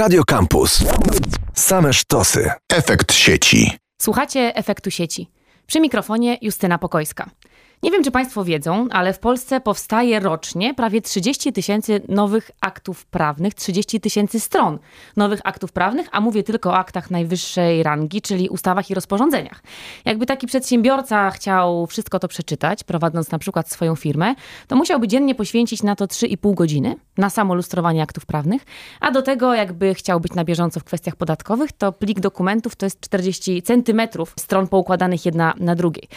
Radio Campus. Same sztosy. Efekt sieci. Słuchacie efektu sieci. Przy mikrofonie Justyna Pokojska. Nie wiem, czy Państwo wiedzą, ale w Polsce powstaje rocznie prawie 30 tysięcy nowych aktów prawnych, 30 tysięcy stron nowych aktów prawnych, a mówię tylko o aktach najwyższej rangi, czyli ustawach i rozporządzeniach. Jakby taki przedsiębiorca chciał wszystko to przeczytać, prowadząc na przykład swoją firmę, to musiałby dziennie poświęcić na to 3,5 godziny na samo lustrowanie aktów prawnych, a do tego jakby chciał być na bieżąco w kwestiach podatkowych, to plik dokumentów to jest 40 centymetrów stron poukładanych jedna na drugiej.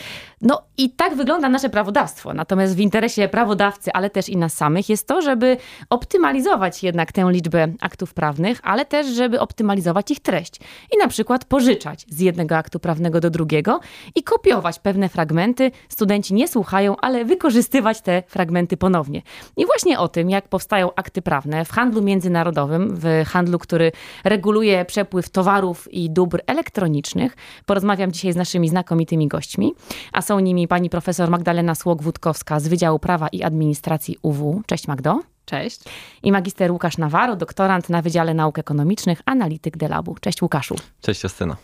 No i tak wygląda nasze prawodawstwo. Natomiast w interesie prawodawcy, ale też i nas samych jest to, żeby optymalizować jednak tę liczbę aktów prawnych, ale też, żeby optymalizować ich treść. I na przykład pożyczać z jednego aktu prawnego do drugiego i kopiować pewne fragmenty. Studenci nie słuchają, ale wykorzystywać te fragmenty ponownie. I właśnie o tym, jak powstają akty prawne w handlu międzynarodowym, w handlu, który reguluje przepływ towarów i dóbr elektronicznych, porozmawiam dzisiaj z naszymi znakomitymi gośćmi, a są nimi pani profesor Magdalena Słok-Wódkowska z Wydziału Prawa i Administracji UW. Cześć Magdo. Cześć. I magister Łukasz Nawaro, doktorant na Wydziale Nauk Ekonomicznych, analityk Delabu. Cześć Łukaszu. Cześć Justyna.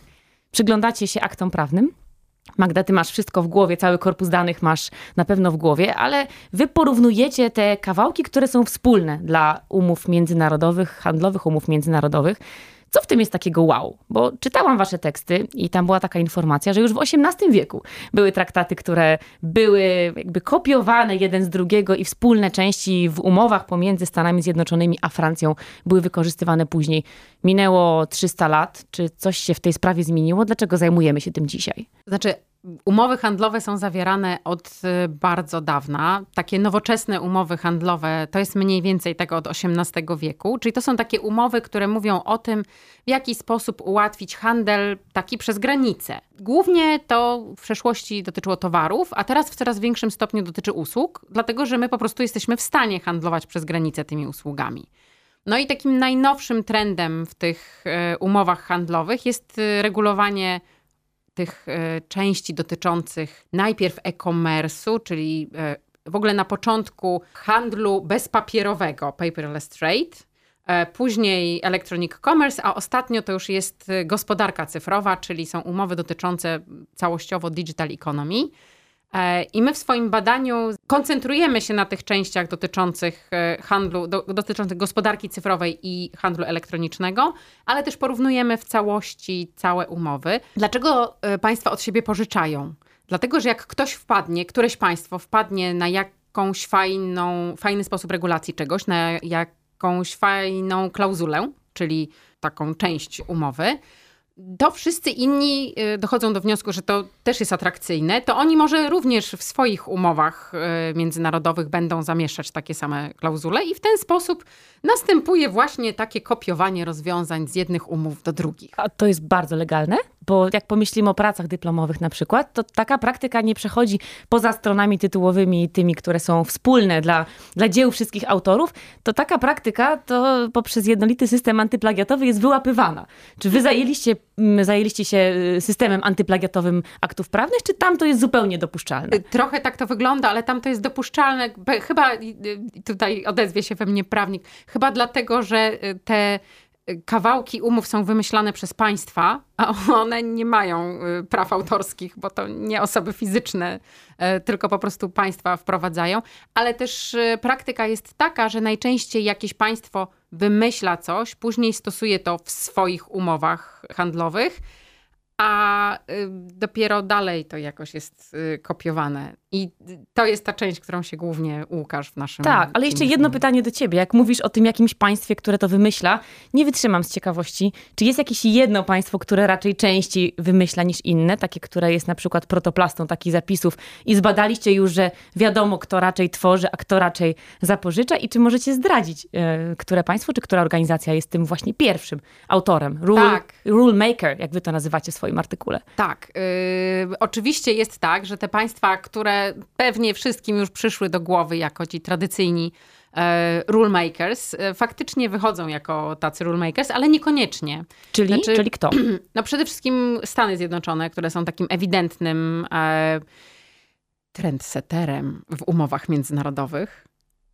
Przyglądacie się aktom prawnym? Magda, ty masz wszystko w głowie, cały korpus danych masz na pewno w głowie, ale wy porównujecie te kawałki, które są wspólne dla umów międzynarodowych, handlowych umów międzynarodowych. Co w tym jest takiego wow? Bo czytałam wasze teksty i tam była taka informacja, że już w XVIII wieku były traktaty, które były jakby kopiowane jeden z drugiego i wspólne części w umowach pomiędzy Stanami Zjednoczonymi a Francją były wykorzystywane później. Minęło 300 lat. Czy coś się w tej sprawie zmieniło? Dlaczego zajmujemy się tym dzisiaj? Znaczy, Umowy handlowe są zawierane od y, bardzo dawna. Takie nowoczesne umowy handlowe to jest mniej więcej tego od XVIII wieku. Czyli to są takie umowy, które mówią o tym, w jaki sposób ułatwić handel taki przez granicę. Głównie to w przeszłości dotyczyło towarów, a teraz w coraz większym stopniu dotyczy usług, dlatego że my po prostu jesteśmy w stanie handlować przez granicę tymi usługami. No i takim najnowszym trendem w tych y, umowach handlowych jest y, regulowanie tych e, części dotyczących najpierw e-commerce'u, czyli e, w ogóle na początku handlu bezpapierowego, paperless trade, e, później electronic commerce, a ostatnio to już jest gospodarka cyfrowa, czyli są umowy dotyczące całościowo digital economy. E, I my w swoim badaniu koncentrujemy się na tych częściach dotyczących e, handlu, do, dotyczących gospodarki cyfrowej i handlu elektronicznego, ale też porównujemy w całości całe umowy. Dlaczego e, państwa od siebie pożyczają? Dlatego, że jak ktoś wpadnie, któreś państwo wpadnie na jakąś fajną, fajny sposób regulacji czegoś, na jakąś fajną klauzulę, czyli taką część umowy, to wszyscy inni y, dochodzą do wniosku, że to też jest atrakcyjne, to oni może również w swoich umowach y, międzynarodowych będą zamieszczać takie same klauzule i w ten sposób następuje właśnie takie kopiowanie rozwiązań z jednych umów do drugich. A to jest bardzo legalne? Bo jak pomyślimy o pracach dyplomowych na przykład, to taka praktyka nie przechodzi poza stronami tytułowymi, tymi, które są wspólne dla, dla dzieł wszystkich autorów, to taka praktyka to poprzez jednolity system antyplagiatowy jest wyłapywana. Czy wy zajęliście, mm, zajęliście się y, systemem antyplagiatowym aktów prawnych, czy tam to jest zupełnie dopuszczalne? Y, trochę tak to wygląda, ale tam to jest dopuszczalne. Chyba y, tutaj odezwie się we mnie prawnik. Chyba dlatego, że te kawałki umów są wymyślane przez państwa, a one nie mają y, praw autorskich, bo to nie osoby fizyczne, y, tylko po prostu państwa wprowadzają. Ale też y, praktyka jest taka, że najczęściej jakieś państwo wymyśla coś, później stosuje to w swoich umowach handlowych, a dopiero dalej to jakoś jest kopiowane. I to jest ta część, którą się głównie Łukasz w naszym. Tak, ale jeszcze jedno pytanie do ciebie. Jak mówisz o tym jakimś państwie, które to wymyśla, nie wytrzymam z ciekawości. Czy jest jakieś jedno państwo, które raczej częściej wymyśla niż inne, takie, które jest na przykład protoplastą takich zapisów i zbadaliście już, że wiadomo, kto raczej tworzy, a kto raczej zapożycza? I czy możecie zdradzić, e, które państwo, czy która organizacja jest tym właśnie pierwszym autorem? Rule, tak. rule maker, jak wy to nazywacie w swoim artykule. Tak. Yy, oczywiście jest tak, że te państwa, które pewnie wszystkim już przyszły do głowy jako ci tradycyjni e, rulemakers, e, faktycznie wychodzą jako tacy rulemakers, ale niekoniecznie. Czyli, znaczy, czyli kto? No przede wszystkim Stany Zjednoczone, które są takim ewidentnym e, trendsetterem w umowach międzynarodowych.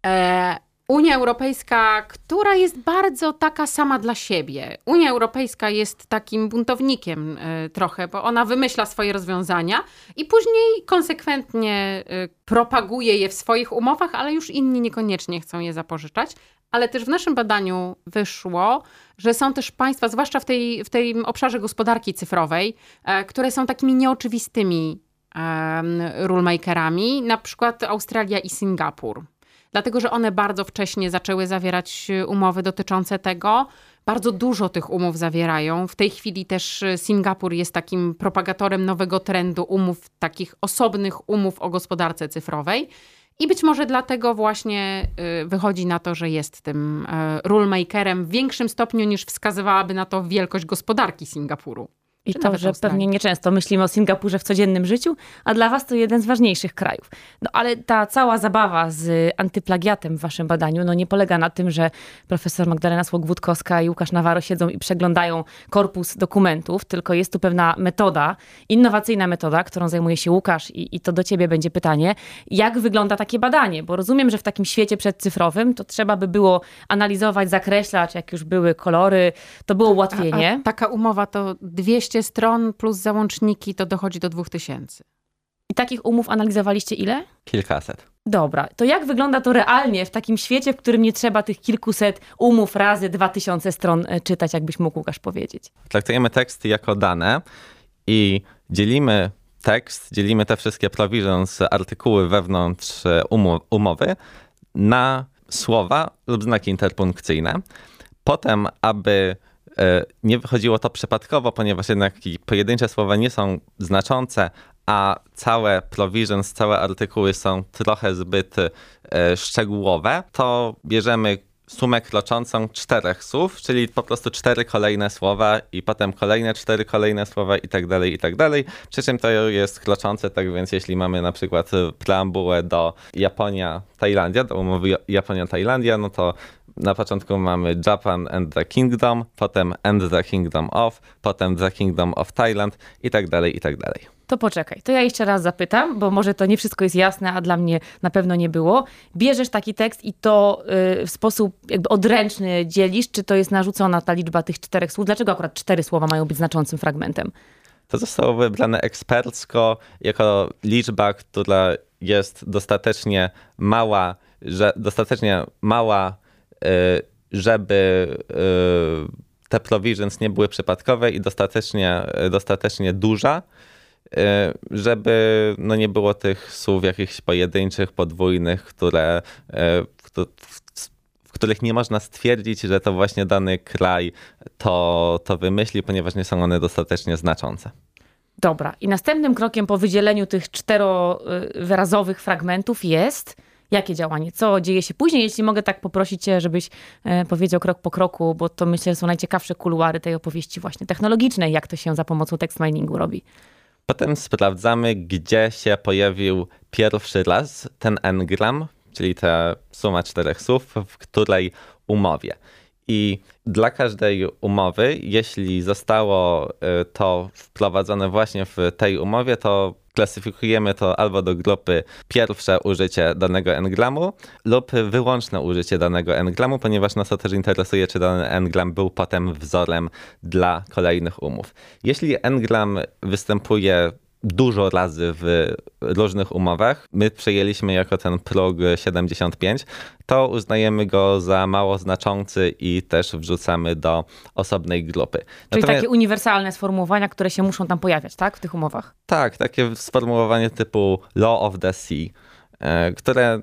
E, Unia Europejska, która jest bardzo taka sama dla siebie. Unia Europejska jest takim buntownikiem y, trochę, bo ona wymyśla swoje rozwiązania i później konsekwentnie y, propaguje je w swoich umowach, ale już inni niekoniecznie chcą je zapożyczać. Ale też w naszym badaniu wyszło, że są też państwa, zwłaszcza w, tej, w tym obszarze gospodarki cyfrowej, y, które są takimi nieoczywistymi rulemakerami, na przykład Australia i Singapur dlatego że one bardzo wcześnie zaczęły zawierać e, umowy dotyczące tego. Bardzo dużo tych umów zawierają. W tej chwili też e, Singapur jest takim propagatorem nowego trendu umów, takich osobnych umów o gospodarce cyfrowej. I być może dlatego właśnie e, wychodzi na to, że jest tym rulemakerem w większym stopniu niż wskazywałaby na to wielkość gospodarki Singapuru. I to, że pewnie nieczęsto myślimy o Singapurze w codziennym życiu, a dla was to jeden z ważniejszych krajów. No ale ta cała zabawa z antyplagiatem w waszym badaniu no nie polega na tym, że profesor Magdalena Słok-Wódkowska i Łukasz Nawaro siedzą i przeglądają korpus dokumentów, tylko jest tu pewna metoda, innowacyjna metoda, którą zajmuje się Łukasz i, i to do ciebie będzie pytanie, jak wygląda takie badanie? Bo rozumiem, że w takim świecie przedcyfrowym to trzeba by było analizować, zakreślać, jak już były kolory, to było ułatwienie. A, a taka umowa to 200 200 stron plus załączniki to dochodzi do 2000. I takich umów analizowaliście ile? Kilkaset. Dobra, to jak wygląda to realnie w takim świecie, w którym nie trzeba tych kilkuset umów razy 2000 stron e, czytać, jakbyś mógł Łukasz powiedzieć? Traktujemy teksty jako dane i dzielimy tekst, dzielimy te wszystkie provisions, artykuły wewnątrz umowy na słowa lub znaki interpunkcyjne. Potem, aby E, nie wychodziło to przypadkowo, ponieważ jednak pojedyncze słowa nie są znaczące, a całe provisions, całe artykuły są trochę zbyt e, szczegółowe, to bierzemy sumę kroczącą czterech słów, czyli po prostu cztery kolejne słowa i potem kolejne cztery kolejne słowa i tak dalej, i tak dalej. Przy czym to jest kroczące, tak więc jeśli mamy na przykład preambułę do Japonia-Tajlandia, do umowy Japonia-Tajlandia, no to na początku mamy Japan and the Kingdom, potem and the Kingdom of, potem the Kingdom of Thailand i tak dalej, i tak dalej. To poczekaj, to ja jeszcze raz zapytam, bo może to nie wszystko jest jasne, a dla mnie na pewno nie było. Bierzesz taki tekst i to y, w sposób jakby odręczny dzielisz, czy to jest narzucona ta liczba tych czterech słów? Dlaczego akurat cztery słowa mają być znaczącym fragmentem? To zostało wybrane ekspercko jako liczba, która jest dostatecznie mała, że dostatecznie mała żeby y, te provisions nie były przypadkowe i dostatecznie, dostatecznie duża, y, żeby no nie było tych słów jakichś pojedynczych, podwójnych, które, w których nie można stwierdzić, że to właśnie dany kraj to, to wymyśli, ponieważ nie są one dostatecznie znaczące. Dobra. I następnym krokiem po wydzieleniu tych czterowyrazowych fragmentów jest Jakie działanie? Co dzieje się później? Jeśli mogę tak poprosić cię, żebyś e, powiedział krok po kroku, bo to myślę, są najciekawsze kuluary tej opowieści właśnie technologicznej, jak to się za pomocą text miningu robi. Potem sprawdzamy, gdzie się pojawił pierwszy raz ten engram, czyli ta suma czterech słów, w której umowie. I dla każdej umowy, jeśli zostało e, to wprowadzone właśnie w tej umowie, to klasyfikujemy to albo do grupy pierwsze użycie danego engramu lub wyłączne użycie danego engramu, ponieważ nas to też interesuje, czy dany engram był potem wzorem dla kolejnych umów. Jeśli engram występuje dużo razy w różnych umowach. My przejęliśmy jako ten prog 75, to uznajemy go za mało znaczący i też wrzucamy do osobnej grupy. Czyli Natomiast... takie uniwersalne sformułowania, które się muszą tam pojawiać, tak, w tych umowach? Tak, takie sformułowanie typu law of the sea, e, które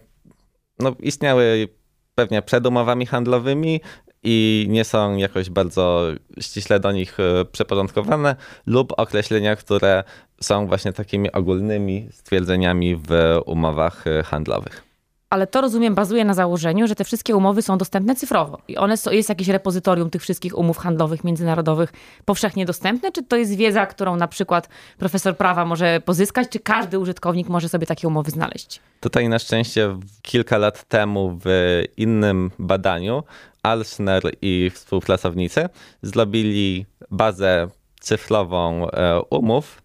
no, istniały pewnie przed umowami handlowymi i nie są jakoś bardzo ściśle do nich e, przyporządkowane, lub określenia, które są właśnie takimi ogólnymi stwierdzeniami w umowach e, handlowych. Ale to rozumiem, bazuje na założeniu, że te wszystkie umowy są dostępne cyfrowo. I one są, jest jakieś repozytorium tych wszystkich umów handlowych międzynarodowych powszechnie dostępne? Czy to jest wiedza, którą na przykład profesor prawa może pozyskać? Czy każdy użytkownik może sobie takie umowy znaleźć? Tutaj na szczęście kilka lat temu w innym badaniu Alsner i współpracownicy zrobili bazę cyfrową e, umów,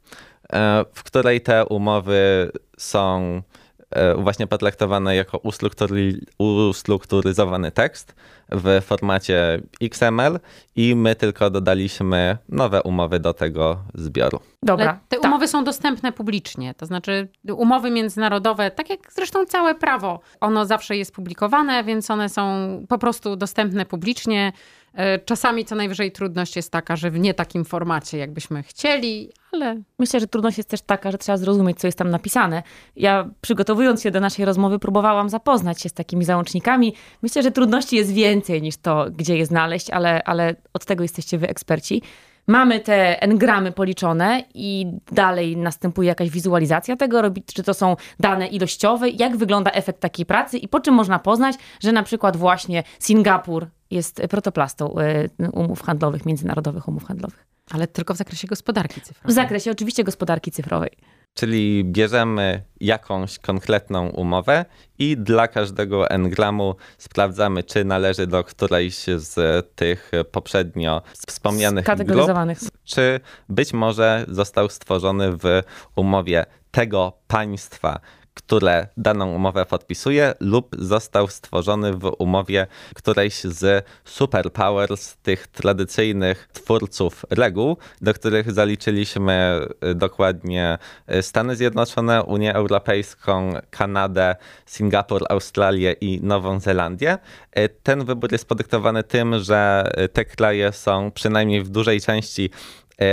e, w której te umowy są e, właśnie potraktowane jako ustruktury, ustrukturyzowany tekst w formacie XML i my tylko dodaliśmy nowe umowy do tego zbioru. Dobra. Ale te tak. umowy są dostępne publicznie, to znaczy umowy międzynarodowe, tak jak zresztą całe prawo, ono zawsze jest publikowane, więc one są po prostu dostępne publicznie. E, Czasami co najwyżej trudność jest taka, że w nie takim formacie, jakbyśmy chcieli, ale Myślę, że trudność jest też taka, że trzeba zrozumieć, co jest tam napisane. Ja przygotowując się do naszej rozmowy, próbowałam zapoznać się z takimi załącznikami. Myślę, że trudności jest więcej niż to, gdzie je znaleźć, ale, ale od tego jesteście wy eksperci. Mamy te engramy policzone i dalej następuje jakaś wizualizacja tego, robi- czy to są dane ilościowe, jak wygląda efekt takiej pracy i po czym można poznać, że na przykład właśnie Singapur jest protoplastą y, umów handlowych, międzynarodowych umów handlowych. ale tylko w zakresie gospodarki cyfrowej. W zakresie oczywiście gospodarki cyfrowej. Czyli bierzemy jakąś konkretną umowę i dla każdego engramu sprawdzamy, czy należy do którejś z tych poprzednio wspomnianych grup, czy być może został stworzony w umowie tego państwa, które daną umowę podpisuje, lub został stworzony w umowie którejś z superpowers, tych tradycyjnych twórców reguł, do których zaliczyliśmy y, dokładnie y, Stany Zjednoczone, Unię Europejską, Kanadę, Singapur, Australię i Nową Zelandię. Y, Ten wybór jest podyktowany tym, że te kraje są przynajmniej w dużej części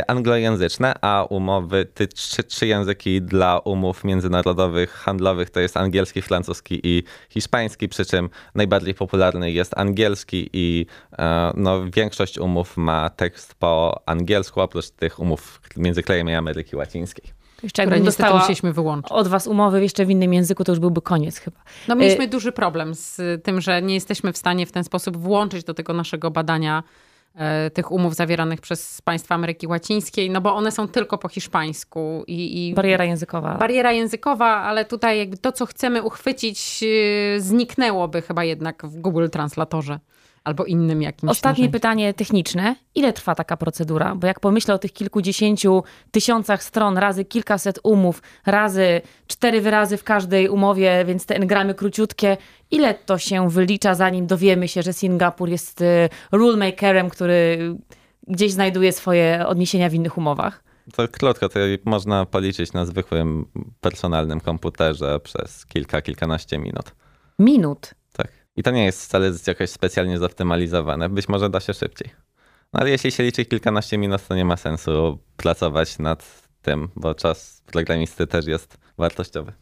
anglojęzyczne, a umowy, te trzy, trzy języki dla umów międzynarodowych, handlowych to jest angielski, francuski i hiszpański, przy czym najbardziej popularny jest angielski i e, no, większość umów ma tekst po angielsku, oprócz tych umów między krajami Ameryki Łacińskiej. Jeszcze jakbym dostała musieliśmy wyłączyć. od was umowy jeszcze w innym języku, to już byłby koniec chyba. No mieliśmy duży problem z tym, że nie jesteśmy w stanie w ten sposób włączyć do tego naszego badania e, tych umów zawieranych przez państwa Ameryki Łacińskiej, no bo one są tylko po hiszpańsku i, i Bariera językowa. bariera językowa, ale tutaj jakby to, co chcemy uchwycić, e, zniknęłoby chyba jednak w Google Translatorze albo innym jakimś Ostatnie narzędziu. pytanie techniczne. Ile trwa taka procedura? Bo jak pomyślę o tych kilkudziesięciu tysiącach stron, razy kilkaset umów, razy cztery wyrazy w każdej umowie, więc te engramy króciutkie, ile to się wylicza, zanim dowiemy się, że Singapur jest y, rulemakerem, który gdzieś znajduje swoje odniesienia w innych umowach? To krótko, to można policzyć na zwykłym personalnym komputerze przez kilka, kilkanaście minut. Minut. I to nie jest wcale jakoś specjalnie zoptymalizowane. Być może da się szybciej. No ale jeśli się liczy kilkanaście minut, to nie ma sensu pracować nad tym, bo czas programisty też jest wartościowy.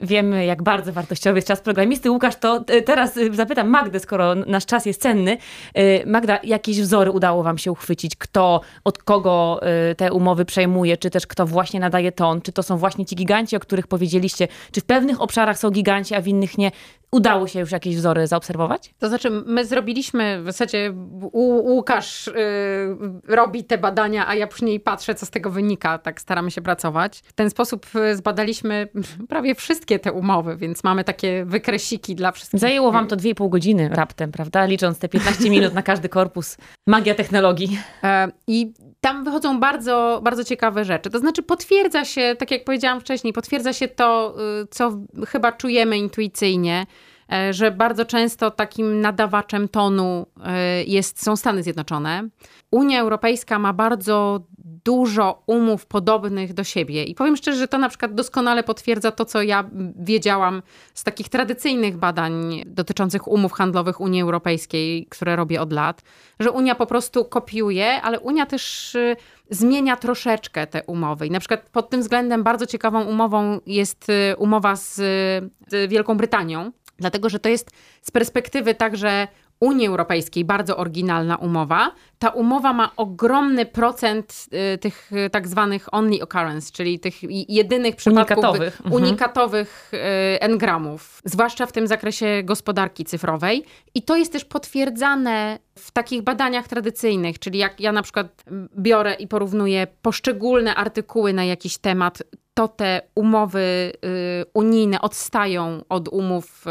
Wiemy, jak bardzo wartościowy jest czas programisty. Łukasz, to y, teraz y, zapytam Magdę, skoro nasz czas jest cenny. Y, Magda, jakieś wzory udało wam się uchwycić? Kto, od kogo te umowy przejmuje, czy też kto właśnie nadaje ton? Czy to są właśnie ci giganci, o których powiedzieliście? Czy w pewnych obszarach są giganci, a w innych nie? Udało się już jakieś wzory zaobserwować? To znaczy, my zrobiliśmy, w zasadzie U- Łukasz y, robi te badania, a ja później patrzę, co z tego wynika. Tak staramy się pracować. W ten sposób y, zbadaliśmy prawie wszystkie te umowy, więc mamy takie wykresiki dla wszystkich. Zajęło wam to 2,5 godziny raptem, prawda? Licząc te 15 minut na każdy korpus. Magia technologii. E, I tam wychodzą bardzo, bardzo ciekawe rzeczy. To znaczy, potwierdza się, tak jak powiedziałam wcześniej, potwierdza się to, y, co chyba czujemy intuicyjnie, że bardzo często takim nadawaczem tonu e, jest, są Stany Zjednoczone. Unia Europejska ma bardzo dużo umów podobnych do siebie. I powiem szczerze, że to na przykład doskonale potwierdza to, co ja wiedziałam z takich tradycyjnych badań dotyczących umów handlowych Unii Europejskiej, które robię od lat, że Unia po prostu kopiuje, ale Unia też y, zmienia troszeczkę te umowy. I na przykład pod tym względem bardzo ciekawą umową jest y, umowa z, z Wielką Brytanią, dlatego że to jest z perspektywy także Unii Europejskiej bardzo oryginalna umowa. Ta umowa ma ogromny procent y, tych y, tak zwanych only occurrence, czyli tych jedynych przypadków Unikatowych. Mhm. unikatowych y, engramów, zwłaszcza w tym zakresie gospodarki cyfrowej. I to jest też potwierdzane w takich badaniach tradycyjnych, czyli jak ja na przykład mm, biorę i porównuję poszczególne artykuły na jakiś temat, to te umowy y, unijne odstają od umów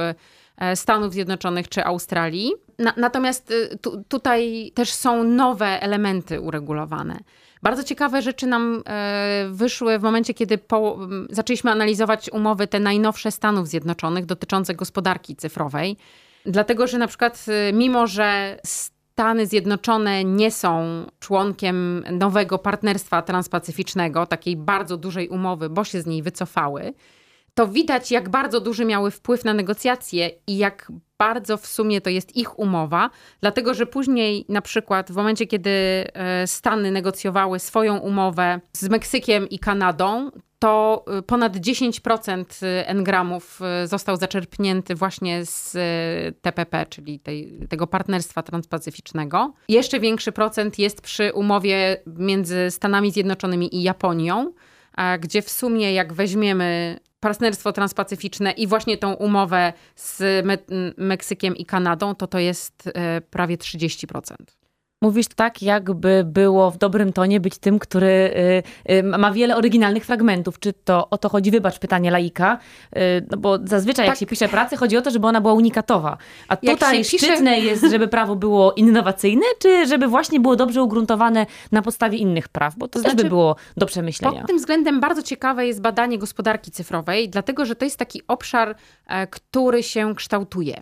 y, Stanów Zjednoczonych czy Australii. na, natomiast y, tu, tutaj też są nowe elementy uregulowane. Bardzo ciekawe rzeczy nam wyszły w momencie, kiedy po, zaczęliśmy analizować umowy te najnowsze Stanów Zjednoczonych dotyczące gospodarki cyfrowej. Dlatego, że na przykład mimo, że Stany Zjednoczone nie są członkiem nowego partnerstwa transpacyficznego, takiej bardzo dużej umowy, bo się z niej wycofały, to widać, jak bardzo duży miały wpływ na negocjacje i jak bardzo w sumie to jest ich umowa, dlatego że później na przykład w momencie, kiedy e, Stany negocjowały swoją umowę z Meksykiem i Kanadą, to y, ponad 10% y, engramów y, został zaczerpnięty właśnie z TPP, czyli tej, tego partnerstwa transpacyficznego. Jeszcze większy procent jest przy umowie między Stanami Zjednoczonymi i Japonią, gdzie w sumie jak weźmiemy partnerstwo transpacyficzne i właśnie tą umowę z Me Meksykiem i Kanadą, to to jest prawie 30%. Mówisz tak, jakby było w dobrym tonie być tym, który y, y, ma wiele oryginalnych fragmentów. Czy to o to chodzi? Wybacz pytanie laika, y, no bo zazwyczaj tak. jak się pisze pracę, chodzi o to, żeby ona była unikatowa. A tutaj szczytne pisze... jest, żeby prawo było innowacyjne, czy żeby właśnie było dobrze ugruntowane na podstawie innych praw, bo to znaczy, też by było do przemyślenia. Pod tym względem bardzo ciekawe jest badanie gospodarki cyfrowej, dlatego że to jest taki obszar, e, który się kształtuje.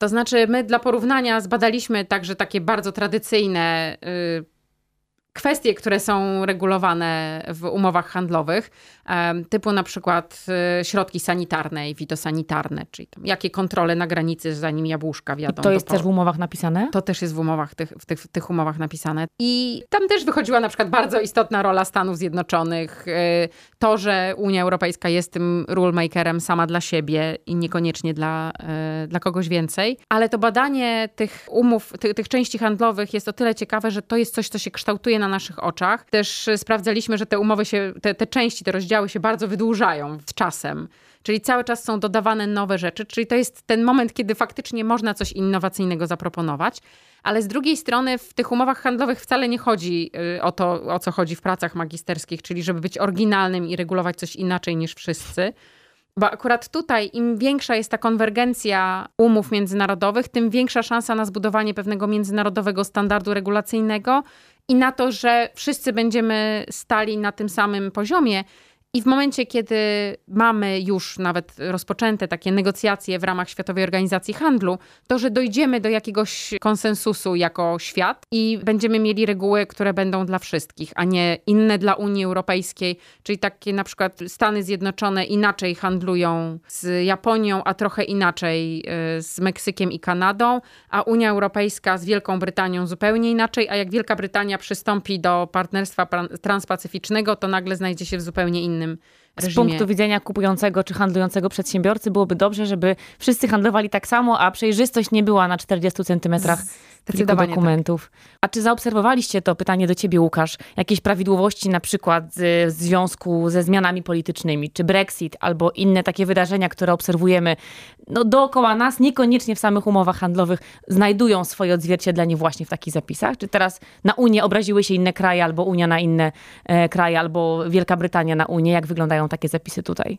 To znaczy, my dla porównania zbadaliśmy także takie bardzo tradycyjne y, kwestie, które są regulowane w umowach handlowych, typu na przykład y, środki sanitarne i fitosanitarne, czyli jakie kontrole na granicy, zanim jabłuszka. I to jest też w umowach napisane? To też jest w umowach, tych, w, tych, w tych umowach napisane. I tam też wychodziła na przykład bardzo istotna rola Stanów Zjednoczonych. Y, to, że Unia Europejska jest tym rulemakerem sama dla siebie i niekoniecznie dla, y, dla kogoś więcej. Ale to badanie tych umów, tych, tych części handlowych jest o tyle ciekawe, że to jest coś, co się kształtuje na naszych oczach. Też sprawdzaliśmy, że te umowy się, te, te części, te rozdziały się bardzo wydłużają z czasem. Czyli cały czas są dodawane nowe rzeczy, czyli to jest ten moment, kiedy faktycznie można coś innowacyjnego zaproponować. Ale z drugiej strony w tych umowach handlowych wcale nie chodzi y, o to, o co chodzi w pracach magisterskich, czyli żeby być oryginalnym i regulować coś inaczej niż wszyscy. Bo akurat tutaj, im większa jest ta konwergencja umów międzynarodowych, tym większa szansa na zbudowanie pewnego międzynarodowego standardu regulacyjnego i na to, że wszyscy będziemy stali na tym samym poziomie. I w momencie, kiedy mamy już nawet rozpoczęte takie negocjacje w ramach Światowej Organizacji Handlu, to że dojdziemy do jakiegoś konsensusu jako świat i będziemy mieli reguły, które będą dla wszystkich, a nie inne dla Unii Europejskiej, czyli takie na przykład Stany Zjednoczone inaczej handlują z Japonią, a trochę inaczej y, z Meksykiem i Kanadą, a Unia Europejska z Wielką Brytanią zupełnie inaczej, a jak Wielka Brytania przystąpi do partnerstwa transpacyficznego, to nagle znajdzie się w zupełnie innym innym z punktu widzenia kupującego czy handlującego przedsiębiorcy byłoby dobrze, żeby wszyscy handlowali tak samo, a przejrzystość nie była na 40 centymetrach dokumentów. Tak. A czy zaobserwowaliście to, pytanie do ciebie Łukasz, jakieś prawidłowości na przykład w związku ze zmianami politycznymi, czy Brexit albo inne takie wydarzenia, które obserwujemy no, dookoła nas, niekoniecznie w samych umowach handlowych, znajdują swoje odzwierciedlenie właśnie w takich zapisach? Czy teraz na Unię obraziły się inne kraje, albo Unia na inne e, kraje, albo Wielka Brytania na Unię? Jak wyglądają takie zapisy tutaj?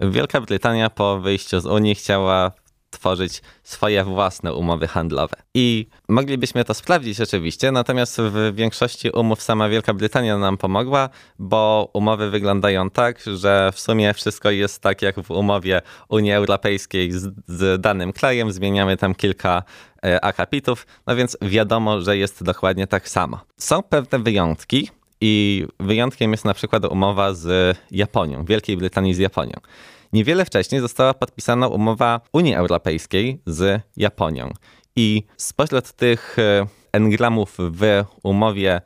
Wielka Brytania po wyjściu z Unii chciała tworzyć swoje własne umowy handlowe. I moglibyśmy to sprawdzić oczywiście, natomiast w większości umów sama Wielka Brytania nam pomogła, bo umowy wyglądają tak, że w sumie wszystko jest tak jak w umowie Unii Europejskiej z, z danym krajem, zmieniamy tam kilka e, akapitów, no więc wiadomo, że jest dokładnie tak samo. Są pewne wyjątki, i wyjątkiem jest na przykład umowa z Japonią, Wielkiej Brytanii z Japonią. Niewiele wcześniej została podpisana umowa Unii Europejskiej z Japonią. I spośród tych e, engramów w umowie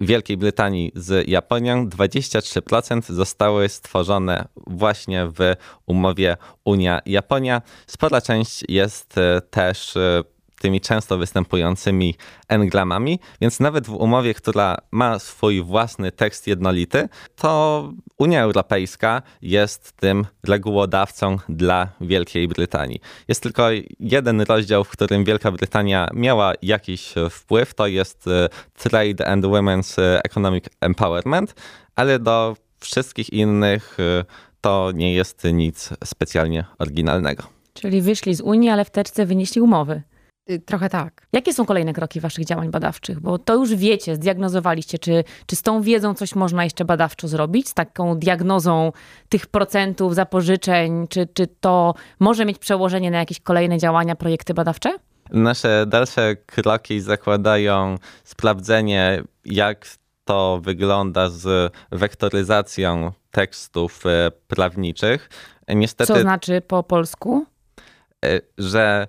Wielkiej Brytanii z Japonią 23% zostały stworzone właśnie w umowie Unia-Japonia. Spora część jest e, też e, tymi często występującymi engramami, więc nawet w umowie, która ma swój własny tekst jednolity, to Unia Europejska jest tym regułodawcą dla Wielkiej Brytanii. Jest tylko jeden rozdział, w którym Wielka Brytania miała jakiś wpływ, to jest e, Trade and Women's Economic Empowerment, ale do wszystkich innych e, to nie jest nic specjalnie oryginalnego. Czyli wyszli z Unii, ale w teczce wynieśli umowy. Y, Trochę tak. Jakie są kolejne kroki waszych działań badawczych? Bo to już wiecie, zdiagnozowaliście. Czy, czy z tą wiedzą coś można jeszcze badawczo zrobić? Z taką diagnozą tych procentów zapożyczeń? Czy, czy to może mieć przełożenie na jakieś kolejne działania, projekty badawcze? Nasze dalsze kroki zakładają sprawdzenie, jak to wygląda z wektoryzacją tekstów e, prawniczych. Niestety, Co znaczy po polsku? e, że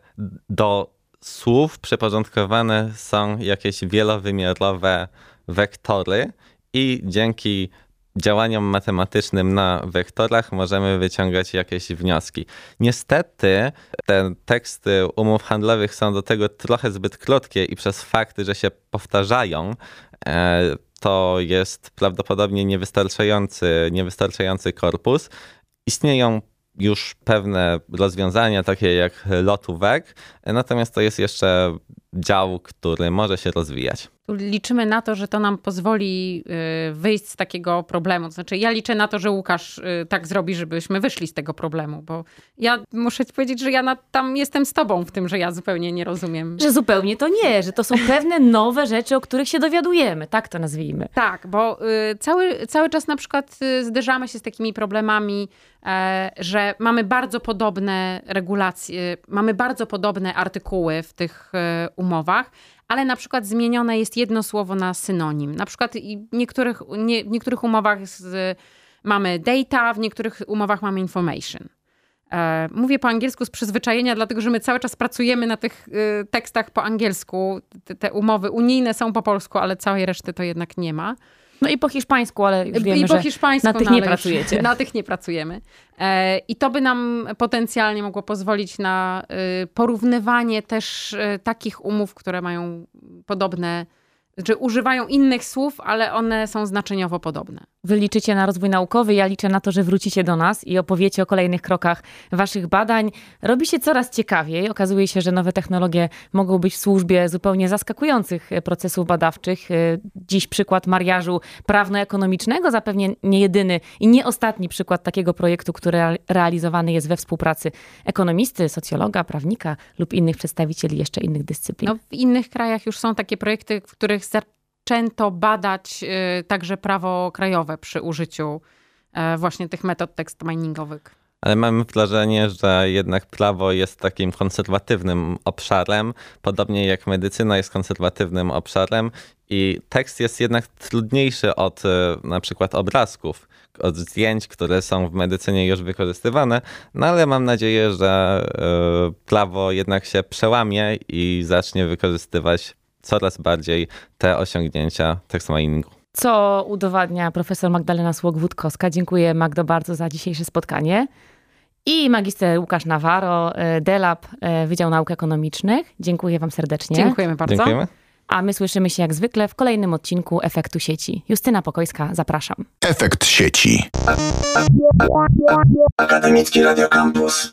do słów przyporządkowane są jakieś wielowymiarowe wektory i dzięki działaniom matematycznym na wektorach możemy wyciągać jakieś wnioski. Niestety te teksty umów handlowych są do tego trochę zbyt krótkie i przez fakt, że się powtarzają, e, to jest prawdopodobnie niewystarczający, niewystarczający korpus. Istnieją już pewne rozwiązania, takie jak lotówek, natomiast to jest jeszcze dział, który może się rozwijać. Liczymy na to, że to nam pozwoli y, wyjść z takiego problemu. To znaczy, ja liczę na to, że Łukasz y, tak zrobi, żebyśmy wyszli z tego problemu, bo ja muszę ci powiedzieć, że ja na, tam jestem z tobą w tym, że ja zupełnie nie rozumiem. Że zupełnie to nie, że to są pewne nowe rzeczy, o których się dowiadujemy. Tak to nazwijmy. Tak, bo y, cały, cały czas na przykład zderzamy się z takimi problemami, e, że mamy bardzo podobne regulacje, mamy bardzo podobne artykuły w tych umowach, ale na przykład zmienione jest jedno słowo na synonim. Na przykład niektórych, nie, w niektórych umowach z, mamy data, w niektórych umowach mamy information. E, Mówię po angielsku z przyzwyczajenia, dlatego że my cały czas pracujemy na tych y, tekstach po angielsku. Te, te umowy unijne są po polsku, ale całej reszty to jednak nie ma. No i po hiszpańsku, ale już wiemy, I po że hiszpańsku na tych no, nie pracujecie. Na tych nie pracujemy. E, I to by nam potencjalnie mogło pozwolić na y, porównywanie też y, takich umów, które mają podobne, czy używają innych słów, ale one są znaczeniowo podobne. Wy liczycie na rozwój naukowy, ja liczę na to, że wrócicie do nas i opowiecie o kolejnych krokach waszych badań. Robi się coraz ciekawiej. Okazuje się, że nowe technologie mogą być w służbie zupełnie zaskakujących procesów badawczych. E, Dziś przykład mariażu prawno-ekonomicznego, zapewnie nie jedyny i nie ostatni przykład takiego projektu, który rea- realizowany jest we współpracy ekonomisty, socjologa, prawnika lub innych przedstawicieli jeszcze innych dyscyplin. No, w innych krajach już są takie projekty, w których zaczęto badać y, także prawo krajowe przy użyciu e, właśnie tych metod tekst miningowych. Ale mamy wrażenie, że jednak prawo jest takim konserwatywnym obszarem, podobnie jak medycyna jest konserwatywnym obszarem i tekst jest jednak trudniejszy od e, na przykład obrazków, od zdjęć, które są w medycynie już wykorzystywane, no ale mam nadzieję, że e, prawo jednak się przełamie i zacznie wykorzystywać coraz bardziej te osiągnięcia tekst miningu. Co udowadnia profesor Magdalena Słok-Wódkowska. Dziękuję Magdo bardzo za dzisiejsze spotkanie. I magister Łukasz Nawaro, e, DELAB, e, Wydział Nauk Ekonomicznych. Dziękuję wam serdecznie. Dziękujemy bardzo. Dziękujemy. A my słyszymy się jak zwykle w kolejnym odcinku Efektu Sieci. Justyna Pokojska, zapraszam. Efekt sieci. Akademicki Radio Campus.